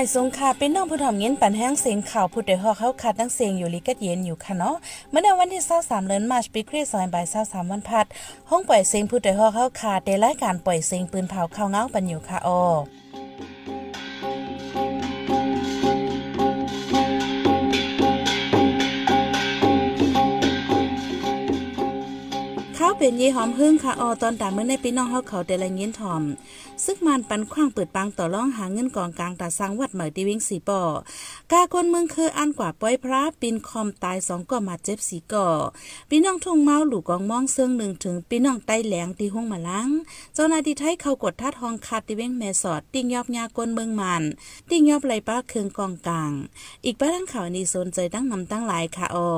ไม่สงค่ะเป็นน้องผู้ถ่อมเงินปันแห้งเสียงข่าวผู้เดือกเข้าคัดตั้งเสียงอยู่ลิกัดเย็นอยู่ค่ะเนาะเมื่อในวันที่23เดือนมาร์ชปีคริสต์ศักราช23วันพัดห้องปล่อยเสียงผู้เดือกเข้าคาได้รายการปล่อยเสียงปืนเผาเข้าเงาปันอยู่ค่ะออ เป็นยีหอมหึ่งค่ะออตอนตาเมื่อในปีน้องเฮาเขาแต่ละเงินถ่อม ซึกมันปันขว้างเปิดปังต่อร้องหาเงินกองกลางตาสังวัดเหมยดีวิ่งสีป่อกาคนเมืองคืออันกว่าป้อยพระปินคอมตายสองก่อมาเจ็บสีก่อพี่น้องทุ่งเมาหลูกองมองเซิงหนึ่งถึงพี่น้องไต้แหลงที่ห้องมาล้างเจ้านาทีไทยเขากดทัดทองคาดที่เว้งแม่สอดติ้งยอบยากนเมืองมันติ้งยอบไหลป้าเคืองกองกลาง อีกป้าทั้งข่าวนี้สนใจตั้งนำตั้งหลายค่ะออ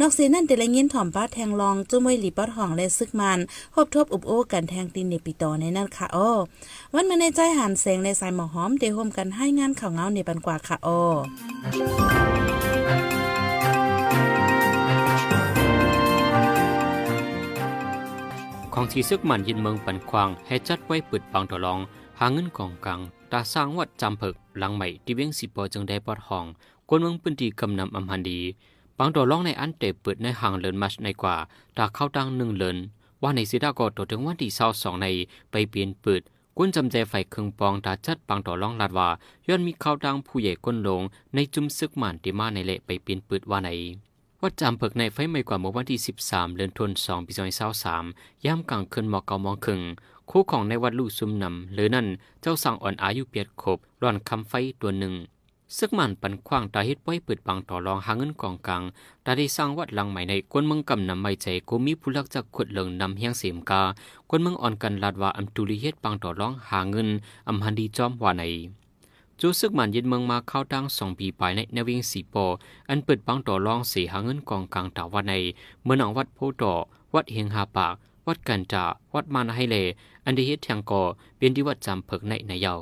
นอกเสียนั่นแต่ละเงินถ่อมป้าแทงลองจุ้มวยหลีป้าทองและซึกมันพบทบอุบโอกันแทงตีนในปีต่อในนั่นค่ะออวันมาในใจหันแสงในสายหมอหอมเดโฮมกันให้งานข่าวเงาในปันกว่าค่ะโอของที่ซึกมันยินเมืองปันควางให้จัดไว้ปิดปังตลอง หาเงินกองกลางตาสร้างวัดจำเพิกหลังใหม่ที่เวียงสิบปอจึงได้ปอดห้องกวนเมืองพื้นที่กำนำอำพันดีปังตลองในอันเตเปิดในห่างเลินมัชในกว่าตาเข้าตั้งหนึ่งเลิน ว่าในสิดากอตัวถึงวันที่เศร้าสองในไปเปลี่ยนปิดก้นจำใจไฟเครื่องปองตาจัดปังต่อรองลาดว่าย้อนมีข่าวดังผู้ใหญ่ก้นลงในจุมซึกหมันที่มาในเละไปเปลี่ยนปืดว่าไหนวัดจำเพิกในไฟไม่กว่าเมื่อวันที่ 13 เดือนธันวาคมปี2023ย่ำกลางคืนหมอกเกามองครึ่งคู่ของในวัดลู่ซุมนำหรือนั่นเจ้าสั่งอ่อนอายุเปียดขบร่อนคำไฟตัวหนึ่ง ซึกมันปันขว้างตาเฮ็ดไว้เปิดปังต่อรองหาเงินกองกลางตาได้สร้างวัดหลังใหม่ในกวนเมืองกำนำไม่ใจกูมีผู้ลักจากขุดเหลิงนำเฮียงเสียมกากวนเมืองอ่อนกันลาดว่าอัมตุลีเฮ็ดปังต่อรองหาเงินอำหันดีจอมว่าในจูซึกมันยึดเมืองมาเข้าตั้งสองปีไปในนวิงสีปออันเปิดปังต่อรองสีหาเงินกองกลางตาวันในเมื่อหนองวัดโพต่อวัดเฮียงหาปากวัดกันจาวัดมานาให้เลอันดีเฮ็ดทางก่อเป็นที่วัดจำเพิกในในเยา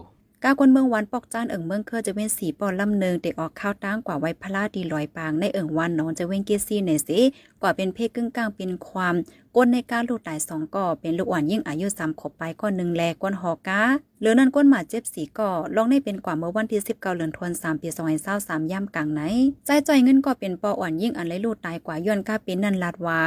ก้าคนเมืองวันปอกจานเอิงเมืองเคอจะเว้นสีปอลำเนิงเด็กออกข้าวตั้งกว่าไว้พลาดีลอยปางในเอิงวันนองจะเว้นเกซี่ในสิกว่าเป็นเพศกึ่งกลางเป็นความก้นในการลูกตายสองก่อเป็นลูกอ่อนยิ่งอายุสามขบไปก้อนหนึ่งแลก้นหอกาหรือนั่นก้นหมาเจ็บสีก่อลองได้เป็นกว่าเมื่อวันที่สิบเก้าเดือนธันวาคมปีสองพันเศร้าสามย่ำกลางไหนใจจ่อยเงินก็เป็นปออ่อนยิ่งอันไรลูกตายกว่าย้อนกาเป็นนันลาดวา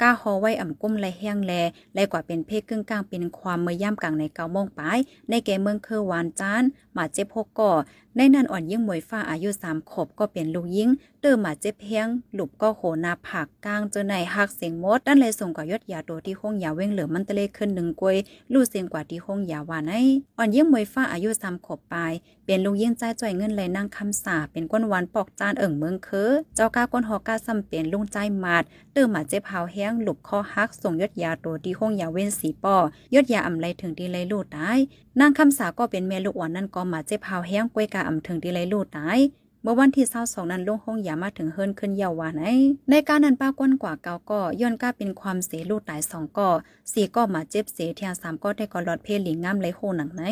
กาฮอไว้อ่ำกุ้มและแห้งแลแลกว่าเป็นเพศกึ่งกลางเป็นความเมื่อย่ำกลางในเกาโมงปลายในแก่เมืองเคอวานจานหมาเจ็บหกก่อในนั้นอ่อนยิ่งมวยฟ้าอายุสามขบก็เป็นลูกยิงเติมมาเจ็บเพียงหลุบก็โหนาผักกลางเจอในหักเสียงมดด้านเลยส่งกว่ายดยาโดที่คงยาเว้งเหลือมันตะเลขึ้นหนึ่งกวยลู่เสียงกว่าที่คงยาวาในอ่อนยิ่งมวยฟ้าอายุสามขบปลาย เป็นลูกยิ่งใจจ่อยเงินเลยนั่งคำสาเป็นก้นหวันปอกจานเอิ่งเมืองเคอเจ้าก้าก้นหอกาซ้ำเปลี่ยนลุงใจมาดเติมมาเจ็บเผาแห้งหลุบคอหักส่งยศยาตัวที่คงยาเว้นสีปอยศยาอำไรถึงที่ไรลู่ตายนางคำสาก็เป็นแม่ลูกอ่อนนั่นก็มาเจ็บเผาแห้งกวยกาอำถึงที่ไรลู่ตายเมื่อวันที่เศร้าสองนั้นลงห้องยามาถึงเฮิรนขึ้นเยาวาไหนในการนั้นป้าก้นกว่าเกาก็ย้อนก้าเป็นความเสียลูกตายสองก่อสี่ก็มาเจ็บเสียเทียสามก็ได้ก่อหลอดเพลิงงามไรโคหนังไหน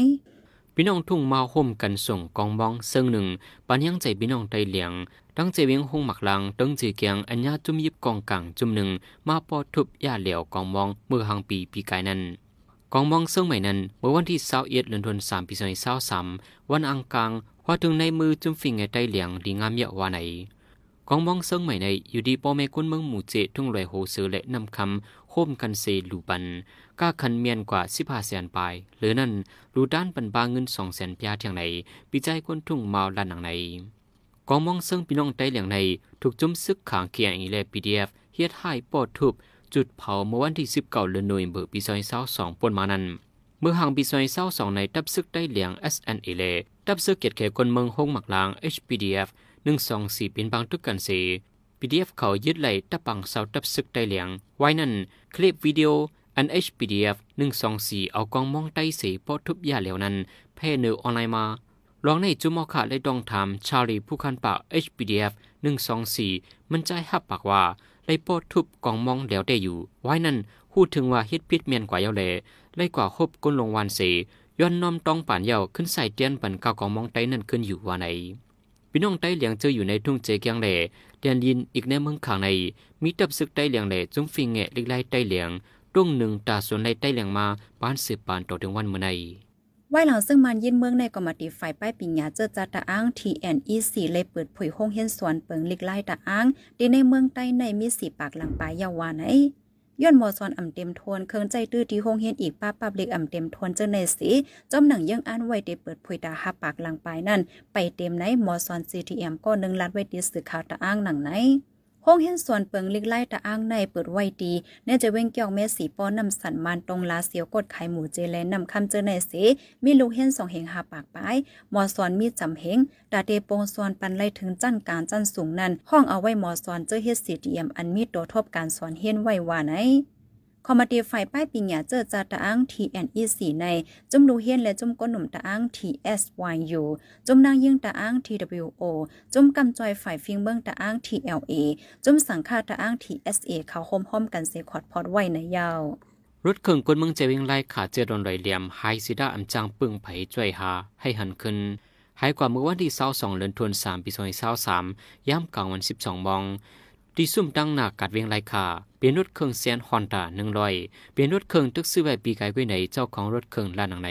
พี่น้องทุ่งมาห่มกันส่งกองมองเซิงหนึ่งปันยังใจพี่น้องไตเหลียงตั้งใจเวียงหงหมักลังตั้งใจเกียงอัญญาจุ่มยิบกองกลางจุ่มหนึ่งมาปอทุบยาเหลียวกองมองเมื่อหังปีปีกายนั้นกองมองเซิงใหม่นั้นเมื่อวันที่เศร้าเอ็ดเดือนธันวาคมปีสองพันเศร้าสามวันอังคารว่าถึงในมือจุ่มฟิงไงไตเหลียงดีงามเยอะว่าไหนกองมองเซิงใหม่ในอยู่ดีปอแม่กุนเมืองหมู่เจทุ่งลอยโหเสือและนำคำ คมกันเซลูปันก้าคันเมียนกว่าสิบห้าแสนปลาย หรือนั่นรูด้านปันบางเงินสองแสนพยาเทียงไหนปีใจคนทุ่งเมาลันหนังไหนกองมองเซิงพี่น้องไตเหลียงในถูกจมซึกขางเคียงอีเลปีดีเอฟเฮียดให้ปอดทุบจุดเผาเมื่อวันที่สิบเก้าเดือนหน่วยเบอร์ปีซอยเศร้าสองปนมานั้นเมื่อห่างปีซอยเศร้าสองในตับซึกได้เหลียง SNA เลตับซึกเกียรติเขคนเมืองฮงหมักลาง HPDF หนึ่งสองสี่เป็นบางทุกกันสี PDF เขายึดไหลตับปังเสาตับซึกได้เหลียง ไว้นั่น คลิปวิดีโอ NHPDF 124 เอากองมองใต้สีปอทุบยาเหลวนั้นแพ่เนือออนไลน์มาลองในจุมอขาได้ดองถามชาลีผู้คันปาก HPDF 124 มันใจหับปากว่าไล่ปอทุบกองมองเหลวได้อยู่ ไว้นั่นพูดถึงว่าเฮ็ดพิษเมียนกว่าเยาเลไล่กว่าคบก้นลงวันเสย้อนน้อมต้องป่านเยาขึ้นใส่เตียนปันกากองมองไต้นั่นขึ้นอยู่ว่าไหนพี่น้องไต้เหลียงเจออยู่ในทุ่งเจเกียงเหลี ยงเล่จุ้งฟิงเงะลิกไล่ไตเหลียงรุ่งหนึ่งตาส่วนในไตเหลียงมาบ้านสืบปานต่อถึงวันเมื่อในไว้หลังซึ่งมันยินเมืองในกรมติฝ่ายป้ายปิญญาเจอจัตตาอ้าง TNEC เลยเปิดเผยห้องเฮียนสวนเปิงลิกไล่ตาอ้างดีในเมืองใต้ในมีสีปากหลังปลายยาวานไอ ย้อนหมอซอนอ่ำเต็มทวนเครื่องใจตื้อที่หงเฮียนอีกป้าปับเล็กอ่ำเต็มทวนเจอในสีจอมหนังยังอ่านไว้เดเปิดเผยตาหาปากหลังปลายนั่น ไปเต็มไหนหมอซอน CTM ก็นึงลัดไว้ดีสื่อข่าวตะอ้างหนังไหน ห้องเห็นส่วนเปิงลิกไล่ตะอ้างในเปิดไว้ดีเน่จะเว้งเกี่ยวเมสีป้อนนำสันมานตรงลาเสียวกดไข่หมูเจแลนนำคำเจอในเสมีลูกเห็นสองเหงหาปากป้ายหมอสอนมีจำเหงดาเตโปงสอนปันไล่ถึงจันการจันสูงนั้น ห้องเอาไว้หมอสอนเจอเฮ็ดสีดีเอ็มอันมีตัวทบการสอนเฮียนไว้ว่าไหน คอมมาดีไฟป้ายปิญญาเจอจาตะอ้าง TNE4 ในจุมลูเฮียนและจุมก้นหนุ่มตะอ้าง TSYU จุมนางยิ่งตะอ้าง TWO จุมกำจอยฝ่ายฟิงเบิ้องตะอ้าง TLA จุมสังฆาตะอ้าง TSA เขาโฮมห้อมกันเซคอร์ดพอดไว้ในยาวรถเครื่องกนเมืองเจวิงไล่ขาเจดอนลอยเหลี่ยมไฮซิดาอำจางปึ่งไผจ่วยหาให้หันขึ้นหายกว่าเมื่อวันที่22เดือนธันวาคมปี2023ย่ำกลางวัน 12มอง ที่ซุ่มดังหนักกัดเวียงไล่ขาเปลี่ยนรถเครื่องเซียนฮอนด้า100เปลี่ยนรถเครื่องตึกซื้อไว้ปีกายไว้ในเจ้าของรถเครื่องล้านหนังใน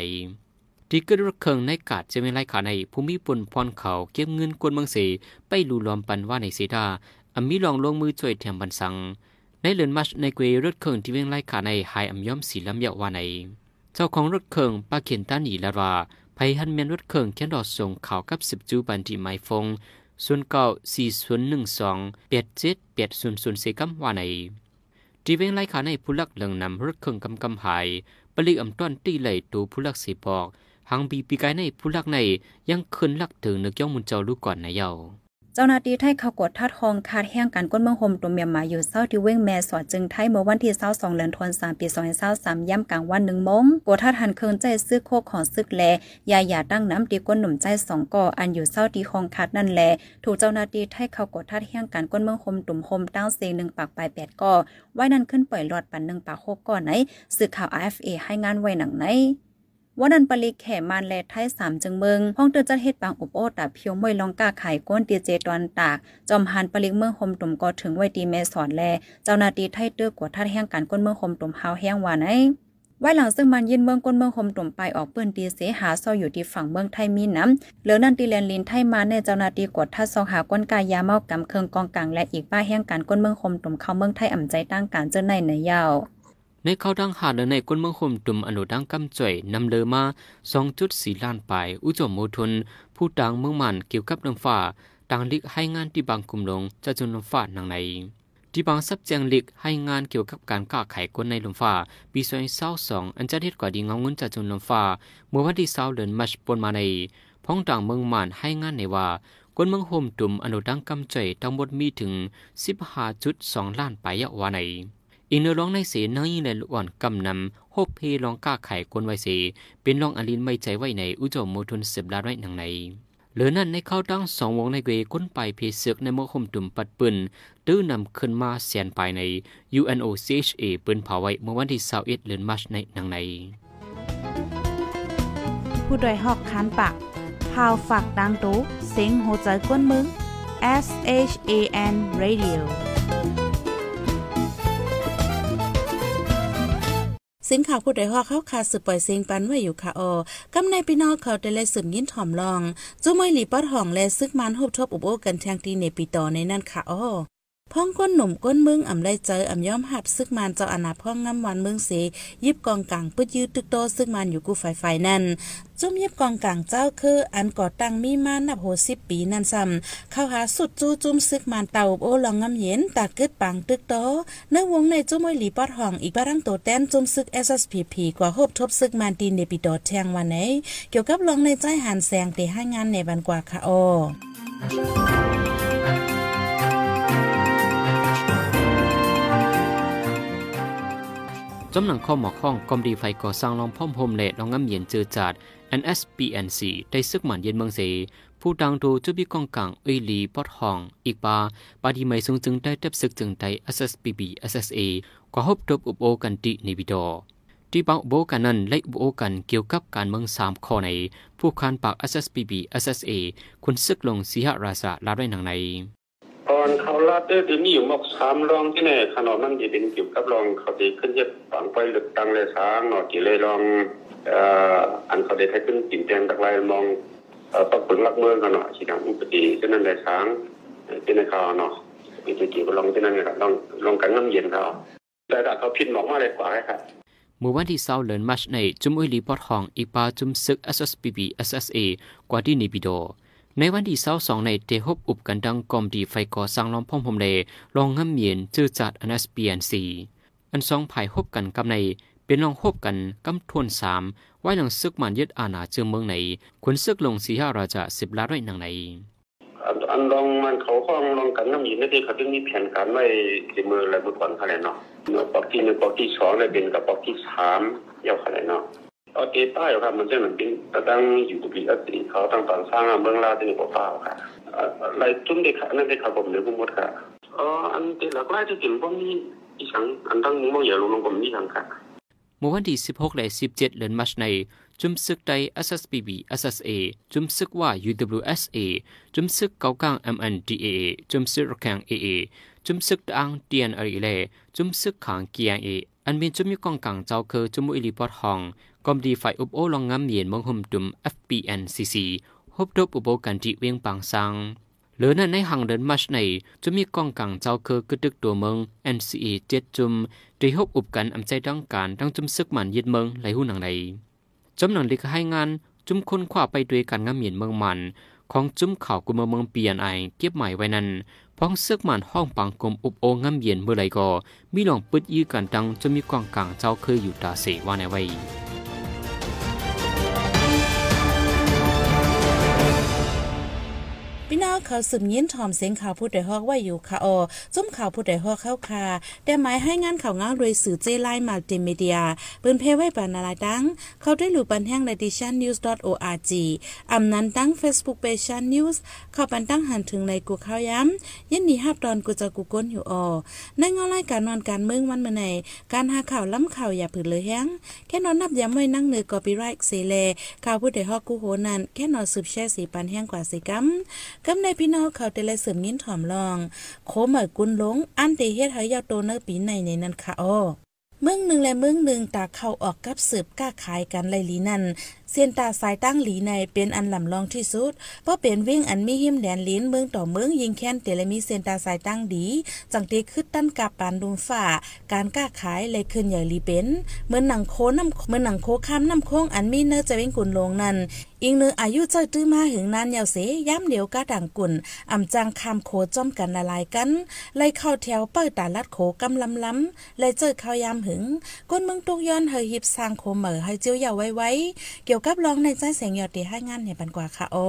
ที่เกิดรถเครื่องในกาดจะมีไล่ขาในภูมิปุ่นพรเขาเก็บเงินกวนเมืองเสไปลูลอมปันว่าในเสดาอมีลองลงมือช่วยแถมบันสังในเลือนมัชในเกวรถเครื่องที่เวียงไล่ขาในหายอำย่อมสีลำเยาว่าในเจ้าของรถเครื่องปาเขียนตาหนีละว่าภัยหันเมียนรถเครื่องแค่ดอดส่งข่าวกับสิบจูบันที่ไม้ฟง ส่วนเก่าสี่ส่วนหนึ่งสองแปดเจ็ดแปดส่วนส่วนสี่กัมว่าในจีเวงไล่ขาในผู้ลักเหลืองนำรถเครื่องกำกำหายปลิกอำต้อนตีไหลตูผู้ลักสีบอกหางบีปีกายในผู้ลักในยังคืนลักถึงนึกย่องมุนเจ้าลูกก่อนในเยา เจ้าหน้าที่ไทยเขากดทัดทองคาดแห้งการก้นเมืองโฮมตัวเมียมาอยู่เศร้าที่เว้งแม่สอดจึงไทยเมื่อวันที่เศร้าสองเดือนธันวาคมปีสองเศร้าสามย่ำกลางวันหนึ่งมงกดทัดหันเคิงใจซื้อโคของซึกแลยาหยาตั้งน้ำตีก้นหนุ่มใจสองก่ออันอยู่เศร้าที่คองคัดนั่นแหละถูกเจ้าหน้าที่ไทยเขากดทัดแห้งการก้นเมืองโฮมตุ่มโฮมตั้งเซงหนึ่งปากปลายแปดก่อไว้นั่นขึ้นปล่อยหลอดปันหนึ่งปากโคกก่อไหนสื่อข่าว RFA ให้งานไว้หนังไหน วันนั้นปลิกแข่มานแลไทยสามจึงเมืองห้องเตือจัดเฮ็ดปางอบโอตาเพียวมวยลองกาไข่ก้นเตียเจตอนตาก จอมหันปลิกเมืองหมตุ่มก็ถึงไว้ตีแม่สอนแล เจ้านาที่ไทยเตือกวดทัดแห้งการก้นเมืองหมตุ่มเฮาแห้งว่าไหนไว้หลังซึ่งมันยินเมืองก้นเมืองคมตุ่มไปออกเปื้นตีเสหาซอยอยู่ที่ฝั่งเมืองไทยมีน้ำเหลือนั่นตีแลนลินไทยมาในเจ้านาที่กดทัดซองหาก้นกายยาเมากำเคืองกองกลางและอีกป้าแห้งการก้นเมืองคมตุ่มเข้าเมืองไทยอ่ำใจตั้งการเจ้าในในยาว ในเขาดังหาเในก้นเมืองคมตุมอนุดังกำจ่อยนำเลอมาสองจุดสี่ล้านปลายอุจมโมทุนผู้ดังเมืองมันเกี่ยวกับน้ำฟ้าต่างลิกให้งานที่บางกลุ่มลงจะจนน้ำฟ้าหนังในที่บางซับแจงลิกให้งานเกี่ยวกับการก้าไขก้นในลมฟ้า ปีสองเศร้าสองอันจะเฮ็ดกว่าดีเงาเงินจะจนลมฟ้า เมื่อวันที่เศร้าเดือนมัชปนมาในพ้องต่างเมืองมันให้งานในว่าก้นเมืองโฮมตุ่มอนุดังกำจ่อยทั้งหมดมีถึงสิบห้าจุดสองล้านปลายว่าใน อินเนอร้องในเสนยิงในลุอ่อนกำนำฮบเพลองก้าไข่กวนไวเส เป็นลองอลินไม่ใจไว้ในอุจมโมทุนสิบลาไว้หนังในเหลือนั้นในเข้าตั้งสองวงในเกก้นไปเพเสือกในโมคมตุ่มปัดปืนตื้อนำขึ้นมาเสียนไปใน UNOCHA ปืนเผาไว้เมื่อวันที่21เดือนมาร์ชในหนังในผู้ดยหอกคันปากพาวฝากดังตู้เสียงโหใจกวนมึง S H A N Radio สินข่าวผู้ใดฮอเข้าคาสืบปล่อยเสียงปันไว้อยู่ค่ะออกำในพี่น้องเขาได้เลยสืบยินถ่อมลองจุ้มวยหลีปอดห่องและซึกมันหบทบอุบโอกันทางตีในปีต่อในนั่นค่ะออ พ่องก้นหนุ่มก้นมึงอ่ำไลเจออ่ำย้อมหับซึกมันเจ้าอนาพ่องงำวันเมืองเสยิบกองกลางปึดยืดตึกโตซึกมันอยู่กูไฟไฟนั่นจุ่มยิบกองกลางเจ้าคือ อันก่อตั้งมีมานับโหสิบปีนั่นซ้ำเข้าหาสุดจู้จุ่มซึกมันเต่าโอลองงำเย็นตากึดปังตึกโตในวงในจุ่มวยหลีปอดห้องอีกบารังโตแต้นจุ่มซึก SSPP กว่าฮบทบซึกมันตีนเนปิโดแทงวันไหนเกี่ยวกับลองในใจหันแสงเตให้งานในบันกว่าค่ะโอ จำหนังข้อหมอข้องกอมดีไฟก่อสร้างลองพ่อมโฮมเลดลองงำเย็นเจอจัด NSPNC ได้ซึกหมันเย็นเมืองเสผู้ดังดูจุบิกองกลางเอยลีปอดห้อง อีกปาปาดีไม่ทรงจึงได้เทับซึกจึงได SSPB SSA กว่าฮบทบอุบโอกันติในวิดอที่บางอุบโอกันนั้นและอุบโอกันเกี่ยวกับการเมืองสามข้อใน ผู้คันปาก SSPB SSA คุณซึกลงสีหราษาลาได้หนังใน อนเขาลาดเด้อมีอยู่มกสามรองที่ไหนขนมมันจะเป็นเกี่ยวกับรองเขาดีขึ้นเยอะฝังไปหลึกตังเลยสางหนอกี่เลยลองอันเขาได้ให้ขึ้นติ่นแดงตะไลมองเอ่อปักปึงลักเมืองกันเนาะสิดังอุปติฉะนั้นเลยสางที่ในเขาเนาะมีตัวจีบลองที่นั่นเนี่ยลองลองกันน้ำเย็นเขาแต่ถ้าเขาพินหมอกมาเลยกว่าครับเมื่อวันที่เศร้าเลินมัชในจุมอุยลีปอดห้องอีปาจุมซึก SSPB SSA กว่าที่นิบิโด ในวันที่เศร้าสองในเตฮบอุบกันดังกอมดีไฟก่อสร้างล้อมพ่อมพมเลลองง่ำเมียนจื้อจัด NSPNC อันสองภายหบกันกับในเป็นลองหบกันกำทวนสามไว้หนังซึกมันยึดอาณาเจือเมืองในขนซึกลงสีห้าราจะสิบล้านไรหนังในอันอันลองมันเขาข้องลองกันน้ำเย็นนี่เขาถึงมีแผนการไว้ในมืออะไรเมื่อก่อนขาเลยเนาะเนาะปอกที่หนึ่งปอกที่สองเลยเป็นกับปอกที่สามยาวเขาเลยเนาะ เอาเตป้ายครับมันจะเหมือนเป็นตั้งอยู่กับปีอติเขาตั้งตอนสร้างเมืองลาที่นี่เปล่าค่ะอะไรจุ่มเด็กนั่นเด็กครับผมเดี๋ยวผมหมดค่ะอ๋ออันเด็กหลักไล่จะกินพวกนี้อีสังอันตั้งมองอย่าลงลงผมนี่ทางค่ะเมื่อวันที่ 16 และ 17 เดือนมัชในจุมซึกได SSPB SSA จุมซึกว่า UWSA จุมซึกเกากัง MNDAA จุมซึกระแขง AA จุมซึกดัง TNR เลจุมซึกขาง KIA อันเป็นจุมยุกองกังเจ้าคือจุมอิลิปอดหองกอมดีไฟอุบโอลองงำเมียนมองหุมตุม FPNCC ฮบดบอุโบกันที่เวียงปางซังหรือนั้นในห่างเดินมัชในจะมีกองกังเจ้าคือกระดึกตัวเมือง NCA เจ็ดจุมได้ฮบอุบกันอำใจดังการตั้งจุมซึกมันยึดเมืองไหลหูหนังในจำหนังลิกให้งานจุมคนขวาไปด้วยกันงำเมียนเมืองมัน ของจุมข่าวกุมเมืองเปลี่ยนไอเก็บใหม่ไว้นั้น พ้องเสกมันห้องปังกลมอุบโองำเย็นเมื่อไรก็มีหลองปึดยื้อกันดังจะมีกองกลางเจ้าเคยอยู่ตาเสว่าในไว้ เขาสืบยิ้นถ่อมเสียงข่าวผู้ใดฮอกว่าอยู่ค่ะออจุ้มข่าวผู้ใดฮอกเข้าคาแต่หมายให้งานข่าวง้างโดยสื่อเจไลมัลติมีเดียปืนเพไว้ปานาลายดังเขาได้หลู่ปันแห้งในดิชันนิวส์ .org อำนั้นตั้ง Facebook p a g e นิวส์เข้าปันตั้งหันถึงในกูข้าวย้ำยินดีฮับตอนกูจะกูก้นอยู่ออในงารายการนอนการเมืองวันเมื่อไหนการหาข่าวล้ำข่าวอย่าผืนเลยแห้งแค่นอนนับย้ำไว้นั่งเนือกอปีไรค์เสเลข่าวผู้ใดฮอกกูโหนันแค่นอนสืบแช่สีปันแห้งกว่าสิกัมกำในพี่น้องเขาแต่ลเสริมยินถ่อมลองโคเหมยกุนลงอันเตเฮ็ดให้ยาวโตเนอปีในในนั้นค่ะอ้อเมืองหนึ่งและเมืองหนึ่งตาเข้าออกกับสืบก้าขายกันไลลีนั่น เสียนตาสายตั้งหลีในเป็นอันลำลองที่สุด เพราะเป็นวิ่งอันมีหิมแดนลิ้นเมืองต่อเมืองยิงแค้นเตลมีเสียนตาสายตั้งดี จังตีคึดตั้นกับปานดุงฝ่า การก้าขายเลยขึ้นใหญ่ลีเป็น เหมือนหนังโคน้ำเหมือนหนังโคข้ามน้ำโค้งอันมีเนื้อจะเว้งกุนลงนั่นอีกเนื้ออายุเจ้าตื้อมาหึงนานยาวเสย้ำเดียวก้าด่างกุ่นอำจังคามโคจ้อมกันละลายกันไล่เข้าแถวเปิดตาลัดโขกำลำล้ำเลยเจอข้าวยามหึงก้นเมืองตุกย้อนเฮยหิบสร้างโคเหมอให้เจียวยาไว้ไว้เกี่ยวกับร้องในใจเสียงหยอดตีให้งานในปันกว่าค่ะโอ้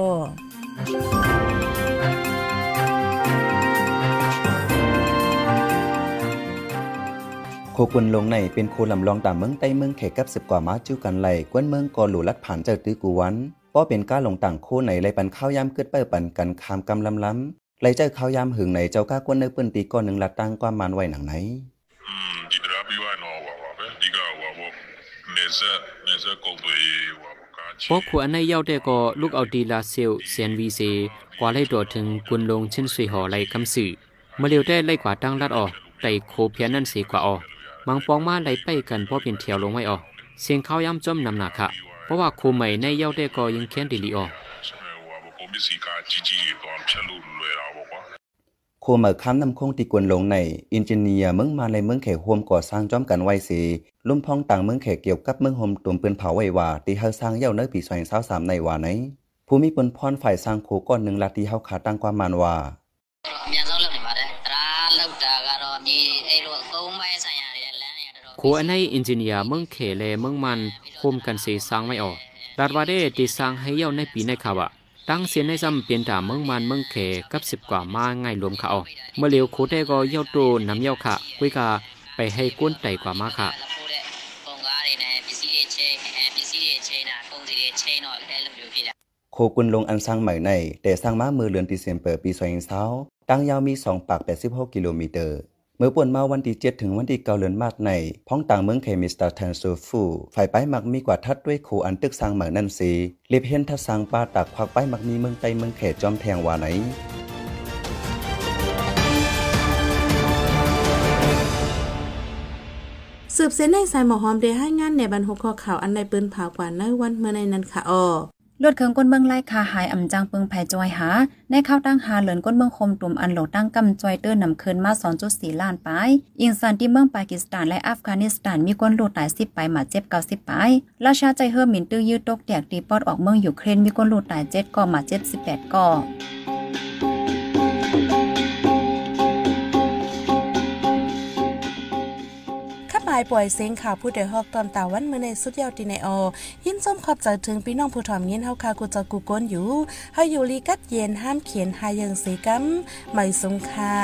โคกุนลงในเป็นโคลำลองตามเมืองใต้เมืองเขกกับสิบกว่ามาจิ้วกันไหลกวนเมืองกอหลูลัดผ่านเจอตื้อกูวันป้อเป็นก้าลงต่างโคในไรปันข้าวยามเกิดเปิ้ปันกันคามกำลำล้ำไรเจ้าข้าวยามหึงไหนเจ้าก้ากวนเนื้อปืนตีก้อนหนึ่งลัดตั้งความมันไว้หนังไหนอืมดีรับว่าหนอว่าว่าดีกาว่าว่าเนื้อ ပေါ့ကာချီ พวกขวอันในเย้าแต่ก็ลูกเอาดีลาเซลเซียนวีเซกว่าไล่ตัวถึงกุนลงชิ้นสุยหอไล่คำสื่อมาเร็วได้ไล่กว่าตั้งลัดออกไต่โคเพียนนั่นเสียกว่าออกมังปองมาไล่ไปกันเพราะเป็นเที่ยวลงไว้ออกเสียงข้าวย้ำจมนำหนักค่ะเพราะว่าโคใหม่ในเย้าแต่ก็ยังแค้นดีลีออก โฮมข้ามน้ำคงตีกวนลงในอินเจเนียเมืองมาในเมืองแขกโฮมก่อสร้างจอมกันไว้สีลุ่มพองต่างเมืองแขกเกี่ยวกับเมืองโฮมตุ่มปืนเผาไว้ว่าตีเฮาสร้างเย้าเนื้อปีสอยเาวสามในว่าไหนผู้มีปนพรฝ่ายสร้างโคก้อนหนึ่งลาตีเฮาขาตั้งความมานว่าโคอันในอินเจเนียเมืองเขเลเมืองมันโฮมกันสีสร้างไม่ออกลาดว่าได้ตีสร้างให้เย้าในปีในขาวะ ตั้งเสียนในซ้ำเปลี่ยนถามเมืองมันเมืองเขกับสิบกว่ามาไงรวมเขาเมื่อเลียวโคได้ก็เย่าโตน้ำเย่าขะกุยกาไปให้ก้นไตกว่ามาค่ะโคกุนลงอันสร้างใหม่ในแต่สร้างม้ามือเรือนตีเซนเปิดปีสองเศร้าตั้งยาวมีสองปากแปดสิบหกกิโลเมตร เมื่อป่วนมาวันที่7ถึงวันที่9เดือนมาสในพ้องต่างเมืองเคมิสตาแทนซูฟูฝ่ายไปมักมีกว่าทัดด้วยโคอันตึกสร้างเหมืองนั่นสีเลียบเห็นทัดสร้างป้าตักควักไปมักมีเมืองไตเมืองเขตจอมแทงวาไหนสืบเส้นในสายหมอหอมเด้ให้งานในบรรหกข้อข่าวอันในปืนผากว่าในวันเมื่อในนั้นค่ะออ ลดเคืองก้นเมืองไล่คาหายอ่ำจังเปิงไผจอยหา ในข้าวตั้งหาเหลินก้นเมืองคมตุ่มอันโหลตั้งกำจอยเตอร์นำเคินมา2.4ล้านปายอินสันที่เมืองปากีสถานและอัฟกานิสถานมีก้นโหลตาย10ไปหมาเจ็บ90ปายราชาใจเฮิร์มินตื้อยืดตกแตกตีปอดออกเมืองอยู่เครนมีก้นโหลตาย7ก่อหมาเจ็บ18ก่อายปล่อยเสียงข่าวผู้ใดฮอกตอนตาวันเมื่อในสุดยอดดีในอยินส้มขอบใจถึงพี่น้องผู้ถ่อมยินเฮาคากูจะกูก้นอยู่เฮาอยู่ลีกัดเย็นห้ามเขียนหายังสีกัมไม่สงค่า